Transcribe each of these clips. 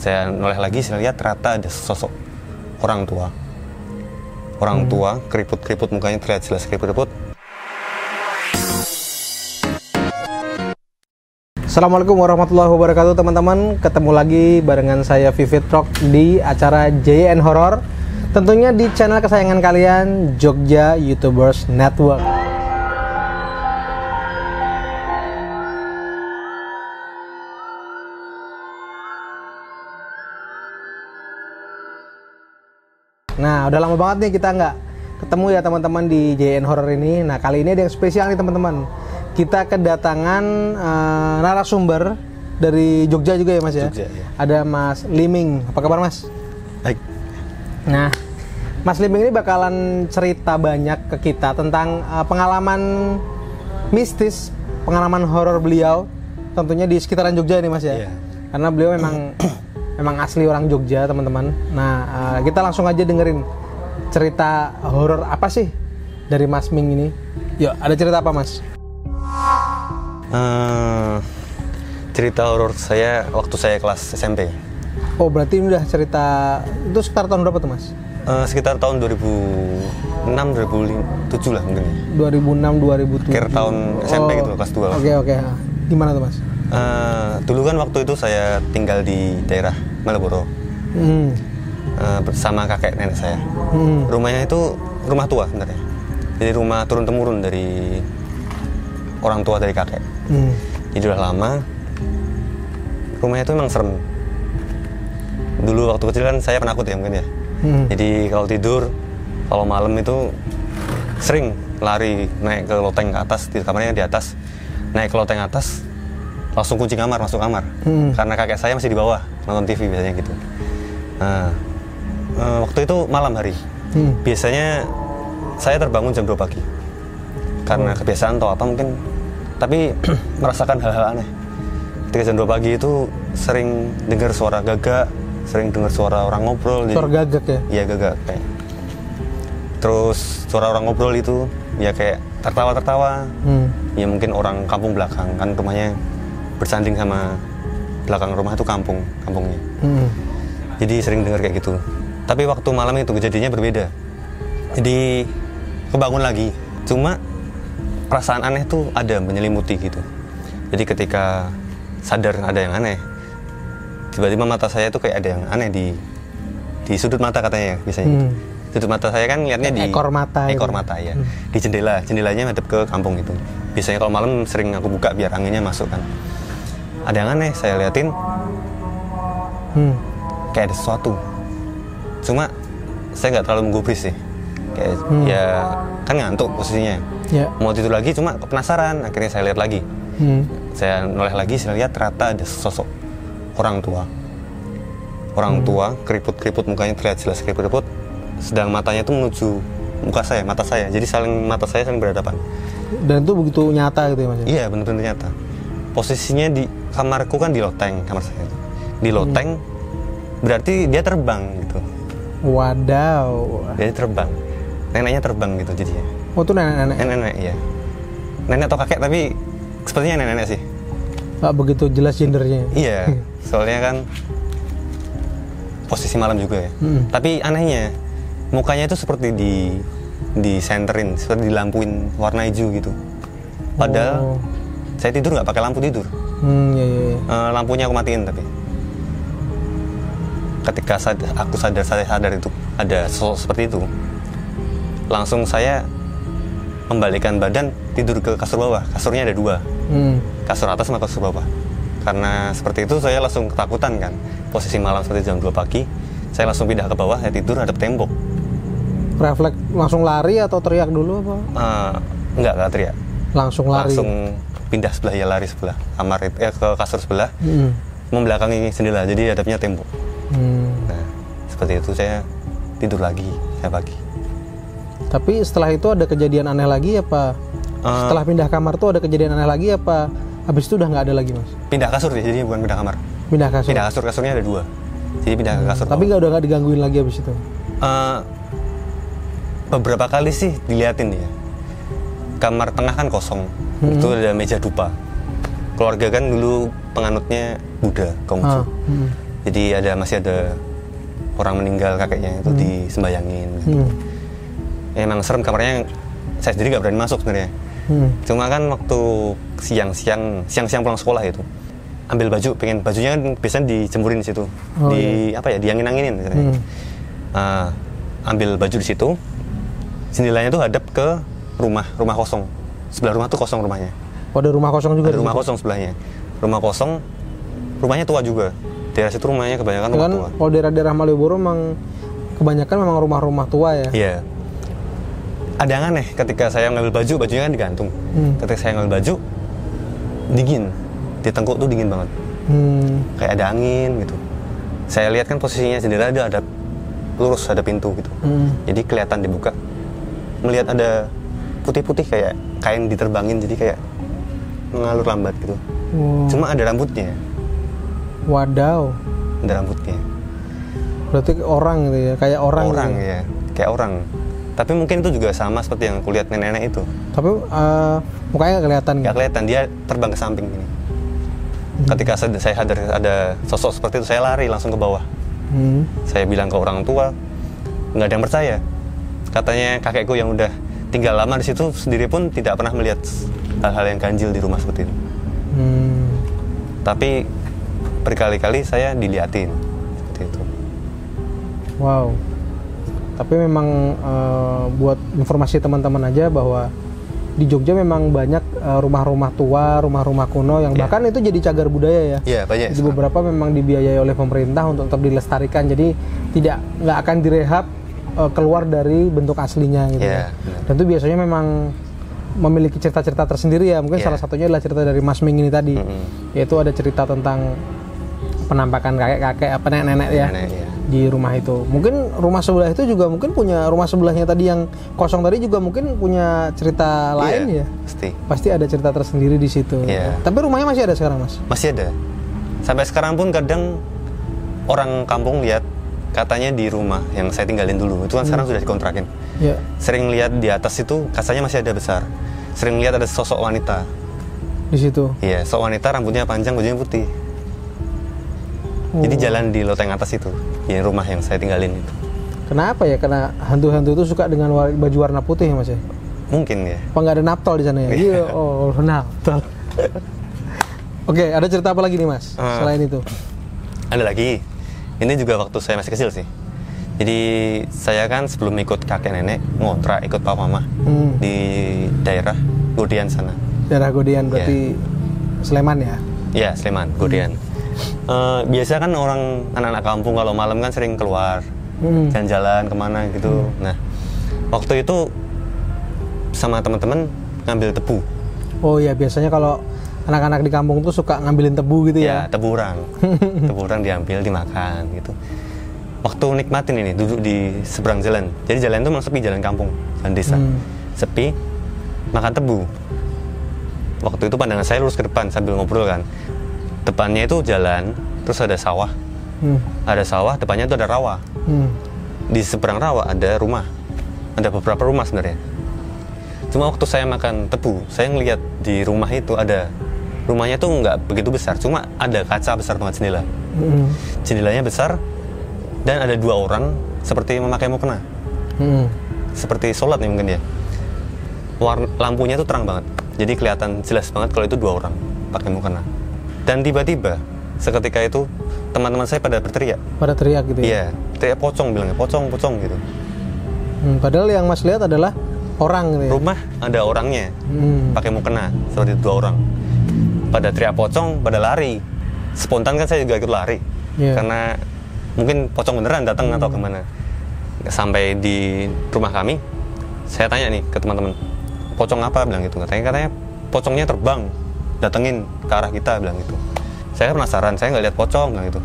saya noleh lagi saya lihat ternyata ada sosok orang tua. Orang tua keriput keriput mukanya terlihat jelas keriput keriput Assalamualaikum warahmatullahi wabarakatuh teman-teman. Ketemu lagi barengan saya Vivid Rock di acara JN Horror. Tentunya di channel kesayangan kalian Jogja YouTubers Network Nah udah lama banget nih kita nggak ketemu ya teman-teman di JN Horror ini Nah kali ini ada yang spesial nih teman-teman Kita kedatangan eh, narasumber dari Jogja juga ya mas ya Jogja, ya. Ada Mas Liming Apa kabar mas? baik Nah, Mas Liming ini bakalan cerita banyak ke kita tentang uh, pengalaman mistis, pengalaman horor beliau, tentunya di sekitaran Jogja ini Mas ya. Iya. Karena beliau memang memang asli orang Jogja teman-teman. Nah, uh, kita langsung aja dengerin cerita horor apa sih dari Mas Ming ini. Yuk, ada cerita apa Mas? Eh, cerita horor saya waktu saya kelas SMP Oh, berarti ini udah cerita itu sekitar tahun berapa tuh Mas? Eh, sekitar tahun 2006 2007 lah mungkin ya. 2006 2007. akhir tahun SMP gitu loh, kelas 2 Oke, oke. Gimana tuh Mas? Eh, dulu kan waktu itu saya tinggal di daerah Malioboro Hmm. eh, bersama kakek nenek saya. Hmm. Rumahnya itu rumah tua sebenarnya. Jadi rumah turun temurun dari orang tua dari kakek. Hmm. Jadi udah lama. Rumahnya itu memang serem. Dulu waktu kecil kan saya penakut ya mungkin ya. Hmm. Jadi kalau tidur, kalau malam itu sering lari naik ke loteng ke atas, di kamarnya di atas, naik ke loteng atas, langsung kunci kamar, masuk kamar. Hmm. Karena kakek saya masih di bawah nonton TV biasanya gitu. Nah, eh, waktu itu malam hari. Hmm. Biasanya saya terbangun jam 2 pagi. Karena kebiasaan atau apa mungkin, tapi merasakan hal-hal aneh. Ketika jam 2 pagi itu sering dengar suara gagak, sering dengar suara orang ngobrol. jadi- Suara gagak ya? Iya gagak kayak. Terus suara orang ngobrol itu ya kayak tertawa-tertawa. Hmm. Ya mungkin orang kampung belakang kan rumahnya bersanding sama belakang rumah itu kampung kampungnya. Hmm. Jadi sering dengar kayak gitu. Tapi waktu malam itu kejadiannya berbeda. Jadi kebangun lagi. Cuma perasaan aneh tuh ada menyelimuti gitu. Jadi ketika sadar ada yang aneh, tiba-tiba mata saya tuh kayak ada yang aneh di di sudut mata katanya biasanya. Hmm. Sudut mata saya kan lihatnya di Ekor mata Ekor gitu. mata ya. Di jendela, jendelanya madep ke kampung itu. Biasanya kalau malam sering aku buka biar anginnya masuk kan. Ada yang aneh, saya liatin. Hmm. kayak ada sesuatu. Cuma saya nggak terlalu menggubris sih. Kayak ya kan ngantuk posisinya. Ya. mau tidur lagi cuma penasaran. Akhirnya saya lihat lagi. Hmm. saya noleh lagi saya lihat ternyata ada sosok orang tua. Orang tua keriput keriput mukanya terlihat jelas keriput keriput sedang matanya itu menuju muka saya mata saya. Jadi saling mata saya saling berhadapan. Dan itu begitu nyata gitu ya mas? ya? iya bener-bener nyata posisinya di kamarku kan di loteng kamar saya itu. di loteng berarti dia terbang gitu Wadaw. Dia terbang. Neneknya terbang gitu jadinya. Oh itu nenek-nenek. Nenek-nenek iya. Nenek atau kakek tapi sepertinya nenek-nenek sih. Nggak begitu jelas gendernya. Iya, soalnya kan posisi malam juga ya. Hmm. Tapi anehnya mukanya itu seperti di di senterin, seperti dilampuin warna hijau gitu. Padahal Oh. Saya tidur nggak pakai lampu tidur. Hmm, ya, ya, ya. Eh, lampunya aku matiin tapi ketika sad- aku sadar saya sadar itu ada sosok seperti itu langsung saya membalikkan badan tidur ke kasur bawah kasurnya ada dua Hmm. kasur atas sama kasur bawah karena seperti itu saya langsung ketakutan kan posisi malam seperti jam 2 pagi saya langsung pindah ke bawah saya tidur ada tembok Refleks langsung lari atau teriak dulu apa? Eh, enggak enggak teriak Langsung lari. langsung pindah sebelah ya lari sebelah kamar eh, ke kasur sebelah Hmm. membelakangi jendela jadi hadapnya tembok Hmm. Nah, seperti itu saya tidur lagi saya pagi. Tapi setelah itu ada kejadian aneh lagi apa? Eh, Setelah pindah kamar tuh ada kejadian aneh lagi apa? Habis itu udah nggak ada lagi mas? pindah kasur ya, jadi bukan pindah kamar. Pindah kasur. Pindah kasur, kasurnya ada dua. Jadi pindah ke kasur. Tapi nggak udah nggak digangguin lagi habis itu. Eh, beberapa kali sih diliatin ya. Kamar tengah kan kosong. Itu ada meja dupa. Keluarga kan dulu penganutnya Buddha, Konghucu. Ah, hmm. jadi ada masih ada orang meninggal kakeknya itu disembayangin Hmm. emang serem kamarnya saya sendiri nggak berani masuk sebenarnya Hmm. cuma kan waktu siang-siang siang-siang pulang sekolah itu ambil baju pengen bajunya kan biasanya dijemurin di situ Oh, di apa ya diangin-anginin. Hmm. Ah, ambil baju di situ jendelanya tuh hadap ke rumah rumah kosong sebelah rumah tuh kosong rumahnya. Oh, ada rumah kosong juga ada di rumah situ? kosong sebelahnya. Rumah kosong rumahnya tua juga. Daerah situ rumahnya kebanyakan Ya rumah kan tua. kalau daerah-daerah Malioboro memang kebanyakan memang rumah-rumah tua ya. iya. Ada yang aneh ketika saya ngambil baju bajunya kan digantung. Hmm. ketika saya ngambil baju dingin. Di tengkuk tuh dingin banget. Hmm. kayak ada angin gitu. Saya lihat kan posisinya jendela ada ada lurus ada pintu gitu. Hmm. jadi kelihatan dibuka. Melihat ada putih-putih kayak kain diterbangin jadi kayak mengalur lambat gitu Wow. cuma ada rambutnya Wadaw. ada rambutnya Berarti orang gitu ya, kayak orang. orang gitu. ya kayak orang tapi mungkin itu juga sama seperti yang kulihat nenek-nenek itu Tapi eh, mukanya nggak kelihatan. nggak gitu. kelihatan dia terbang ke samping gini ketika saya saya sadar ada sosok seperti itu saya lari langsung ke bawah Hmm. saya bilang ke orang tua nggak ada yang percaya katanya kakekku yang udah tinggal lama di situ sendiri pun tidak pernah melihat hal-hal yang ganjil di rumah seperti itu Hmm. tapi berkali-kali saya diliatin seperti itu Wow. Tapi memang eh, buat informasi teman-teman aja bahwa di Jogja memang banyak eh, rumah-rumah tua, rumah-rumah kuno yang Iya. bahkan itu jadi cagar budaya ya. iya banyak Jadi beberapa memang dibiayai oleh pemerintah untuk tetap dilestarikan. Jadi tidak nggak akan direhab eh, keluar dari bentuk aslinya gitu. Iya, ya. benar. Dan itu biasanya memang memiliki cerita-cerita tersendiri ya. Mungkin Iya. salah satunya adalah cerita dari Mas Ming ini tadi. Mm-mm. Yaitu ada cerita tentang penampakan kakek-kakek apa nenek-nenek ya Nenek, iya. di rumah itu. Mungkin rumah sebelah itu juga mungkin punya rumah sebelahnya tadi yang kosong tadi juga mungkin punya cerita lain Iya, ya. pasti Pasti ada cerita tersendiri di situ. Iya. Tapi rumahnya masih ada sekarang, Mas. masih ada sampai sekarang pun kadang orang kampung lihat katanya di rumah yang saya tinggalin dulu itu kan sekarang sudah dikontrakin Ya. sering lihat di atas itu kasanya masih ada besar sering lihat ada sosok wanita Di situ. iya sosok wanita rambutnya panjang bajunya putih jadi Oh. jalan di loteng atas itu di rumah yang saya tinggalin itu Kenapa ya? Karena hantu-hantu itu suka dengan baju warna putih ya, Mas ya? mungkin ya Apa nggak ada naptol di sana ya? Iya, oh, naptol. Oke, ada cerita apa lagi nih, Mas? Ah. Selain itu. ada lagi ini juga waktu saya masih kecil sih jadi saya kan sebelum ikut kakek nenek ngontrak ikut papa mama Hmm. di daerah Godian sana Daerah Godian berarti Sleman ya? Iya, Sleman, Godian. Eh, biasa kan orang anak-anak kampung kalau malam kan sering keluar Hmm. jalan-jalan ke mana gitu. Nah, waktu itu sama teman-teman ngambil tebu. Oh iya, biasanya kalau anak-anak di kampung tuh suka ngambilin tebu gitu Ya, ya? tebu orang. tebu orang diambil, dimakan gitu. Waktu nikmatin ini duduk di seberang jalan. Jadi jalan itu memang sepi jalan kampung, jalan desa. Hmm. Sepi, makan tebu. Waktu itu pandangan saya lurus ke depan sambil ngobrol kan. Depannya itu jalan, terus ada sawah. Hmm. ada sawah, depannya itu ada rawa. Hmm. Di seberang rawa ada rumah. Ada beberapa rumah sebenarnya. Cuma waktu saya makan tebu, saya ngelihat di rumah itu ada rumahnya tuh nggak begitu besar, cuma ada kaca besar banget jendela. Hmm. Jendelanya besar dan ada dua orang seperti memakai mukena, Hmm. seperti sholat nih mungkin ya. Warna, lampunya tuh terang banget, jadi kelihatan jelas banget kalau itu dua orang pakai mukena. Dan tiba-tiba seketika itu teman-teman saya pada berteriak, Pada teriak gitu ya? Iya, teriak pocong bilangnya, pocong, pocong gitu. Hmm, padahal yang Mas lihat adalah orang gitu ya? Rumah ada orangnya, Hmm. pakai mukena seperti dua orang. Pada teriak pocong, pada lari. Spontan kan saya juga ikut lari, Iya. karena mungkin pocong beneran datang atau ke mana. Sampai di rumah kami, saya tanya nih ke teman-teman, pocong apa bilang gitu. Katanya katanya pocongnya terbang, datengin ke arah kita bilang gitu. Saya penasaran, saya nggak lihat pocong bilang gitu.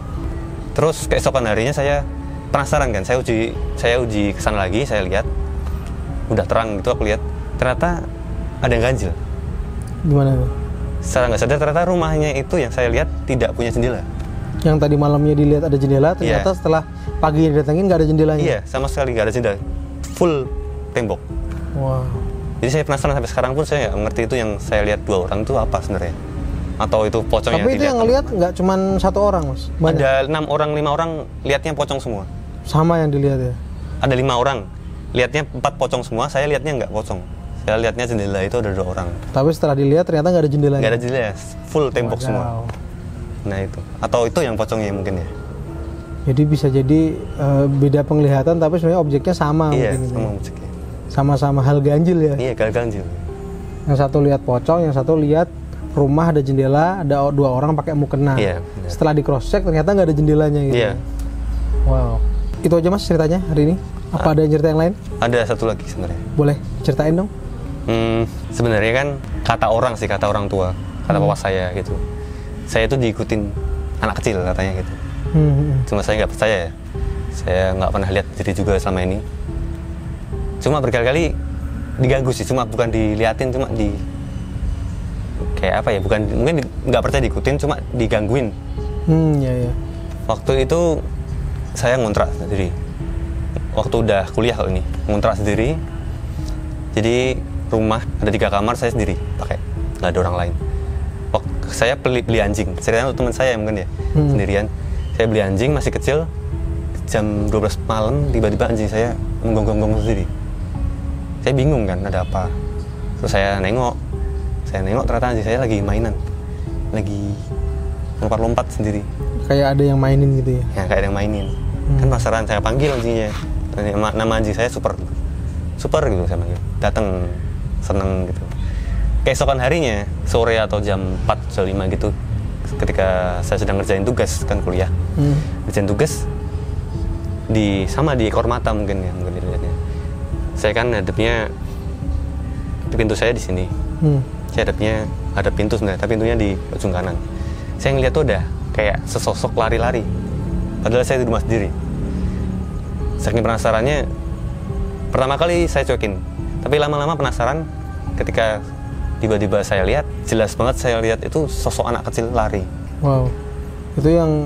Terus keesokan harinya saya penasaran kan, saya uji saya uji ke sana lagi, saya lihat udah terang gitu aku lihat ternyata ada yang ganjil Gimana tuh? Secara nggak sadar ternyata rumahnya itu yang saya lihat tidak punya jendela Yang tadi malamnya dilihat ada jendela, ternyata Iya. setelah pagi didatengin nggak ada jendelanya? iya sama sekali nggak ada jendela full tembok Wow. jadi saya penasaran sampai sekarang pun saya nggak mengerti itu yang saya lihat dua orang itu apa sebenarnya atau itu pocong Tapi itu yang ngelihat nggak cuman satu orang mas, banyak. ada enam orang lima orang lihatnya pocong semua Sama yang dilihat ya. ada lima orang lihatnya empat pocong semua saya lihatnya nggak pocong saya lihatnya jendela itu ada dua orang Tapi setelah dilihat ternyata nggak ada jendelanya. nggak ada jendela full tembok semua Wadaw. nah itu atau itu yang pocongnya mungkin ya Jadi bisa jadi eh, beda penglihatan tapi sebenarnya objeknya sama iya mungkin. sama ya. musiknya Sama-sama hal ganjil ya. iya gagal ganjil Yang satu lihat pocong, yang satu lihat rumah ada jendela, ada dua orang pakai mukena. Iya, benar. Setelah di cross check ternyata nggak ada jendelanya gitu. iya Wow. Itu aja mas ceritanya hari ini. Apa Ah. ada cerita yang lain? ada satu lagi sebenarnya Boleh ceritain dong. Hmm, sebenarnya kan kata orang sih kata orang tua kata Hmm. papa saya gitu. Saya itu diikutin anak kecil katanya gitu. Hmm, hmm, hmm. cuma saya nggak percaya ya. Saya nggak pernah lihat diri juga selama ini. Cuma berkali-kali diganggu sih cuma bukan diliatin cuma di kayak apa ya bukan mungkin di- nggak percaya diikutin cuma digangguin. Hmm, ya ya. waktu itu saya ngontrak sendiri. Waktu udah kuliah kalau ini ngontrak sendiri. Jadi rumah ada tiga kamar saya sendiri pakai. Nggak ada orang lain. Waktu saya beli, beli anjing. Ceritanya untuk teman saya mungkin ya Hmm. sendirian. Saya beli anjing masih kecil jam 12 malam tiba-tiba anjing saya menggonggong-gonggong sendiri. Saya bingung kan ada apa? Terus saya nengok saya nengok ternyata anjing saya lagi mainan. Lagi lompat-lompat sendiri. Kayak ada yang mainin gitu ya. ya kayak ada yang mainin. Kan penasaran saya panggil anjingnya. Nama anjing saya super. Super gitu saya panggil. Datang seneng gitu. Keesokan harinya sore atau jam 4 jam 5 gitu ketika saya sedang ngerjain tugas kan kuliah. Hmm. ngerjain tugas di sama di ekor mata mungkin ya mungkin dilihatnya saya kan hadapnya pintu saya di sini. Hmm. saya hadapnya ada pintu sebenarnya tapi pintunya di ujung kanan. Saya ngeliat tuh udah kayak sesosok lari-lari. Padahal saya di rumah sendiri. Saking penasarannya pertama kali saya cuekin tapi lama-lama penasaran ketika tiba-tiba saya lihat jelas banget saya lihat itu sosok anak kecil lari Wow. Itu yang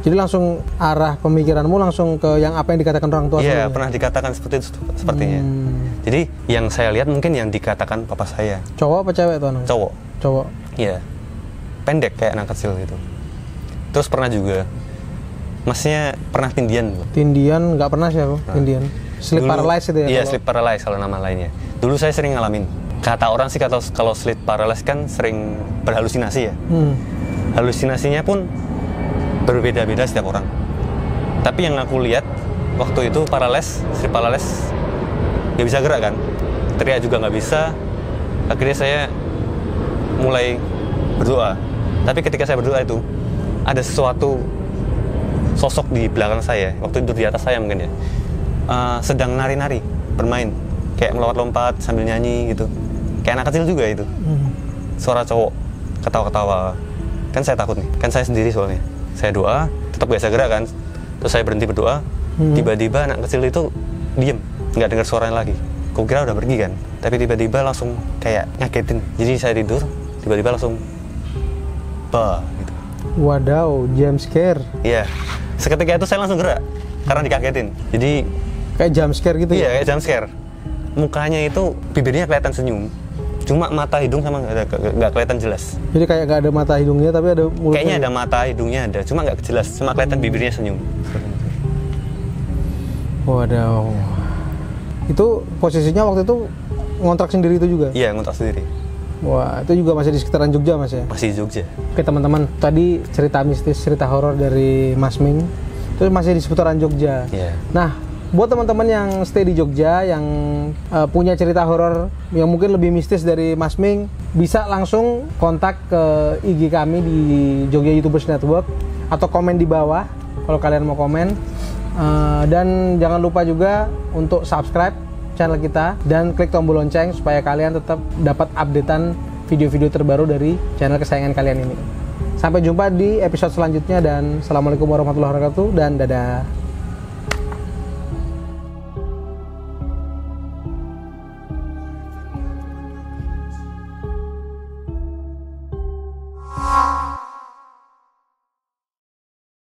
jadi langsung arah pemikiranmu langsung ke yang apa yang dikatakan orang tua iya pernah dikatakan seperti itu sepertinya Hmm. jadi yang saya lihat mungkin yang dikatakan papa saya Cowok apa cewek tuh anak? cowok Cowok. Iya. Pendek kayak anak kecil gitu. Terus pernah juga Masnya pernah tindian Bu? Tindian nggak pernah sih aku. Tindian. Sleep Dulu- paralysis itu ya. Iya, kalau- sleep paralysis kalau nama lainnya. Dulu saya sering ngalamin. Kata orang sih kalau kalau sleep paralysis kan sering berhalusinasi ya. Hmm. Halusinasinya pun berbeda-beda setiap orang. Tapi yang aku lihat waktu itu paralysis, sleep paralysis nggak bisa gerak kan. Teriak juga nggak bisa. Akhirnya saya mulai berdoa. Tapi ketika saya berdoa itu ada sesuatu sosok di belakang saya waktu itu di atas saya mungkin ya eh, sedang nari-nari bermain. Kayak melompat-lompat sambil nyanyi gitu. Kayak anak kecil juga itu. Hmm. suara cowok ketawa-ketawa. Kan saya takut nih. Kan saya sendiri soalnya. Saya doa tetap biasa gerak kan. Terus saya berhenti berdoa. Hmm. tiba-tiba anak kecil itu diem. Nggak dengar suaranya lagi. Kau kira udah pergi kan? Tapi tiba-tiba langsung kayak ngagetin jadi saya tidur tiba-tiba langsung bah gitu. Wadaw, jump scare. iya. Seketika itu saya langsung gerak karena dikagetin. Jadi Kayak jump scare gitu iya ya. kayak jump scare mukanya itu bibirnya kelihatan senyum cuma mata hidung sama nggak kelihatan jelas Jadi kayak nggak ada mata hidungnya tapi ada mulutnya. Kayaknya ada mata, hidungnya ada, cuma nggak jelas, cuma kelihatan bibirnya senyum. Wadaw. Itu posisinya waktu itu ngontrak sendiri itu juga. Iya, ngontrak sendiri. Wah, itu juga masih di sekitaran Jogja Mas ya. Masih di Jogja. Oke teman-teman, tadi cerita mistis, cerita horor dari Mas Ming, itu masih di seputaran Jogja. Iya. Nah, buat teman-teman yang stay di Jogja, yang uh, punya cerita horor yang mungkin lebih mistis dari Mas Ming, bisa langsung kontak ke IG kami di Jogja YouTubers Network atau komen di bawah kalau kalian mau komen. Uh, dan jangan lupa juga untuk subscribe channel kita dan klik tombol lonceng supaya kalian tetap dapat updatean video-video terbaru dari channel kesayangan kalian ini. Sampai jumpa di episode selanjutnya dan Assalamualaikum warahmatullahi wabarakatuh dan dadah.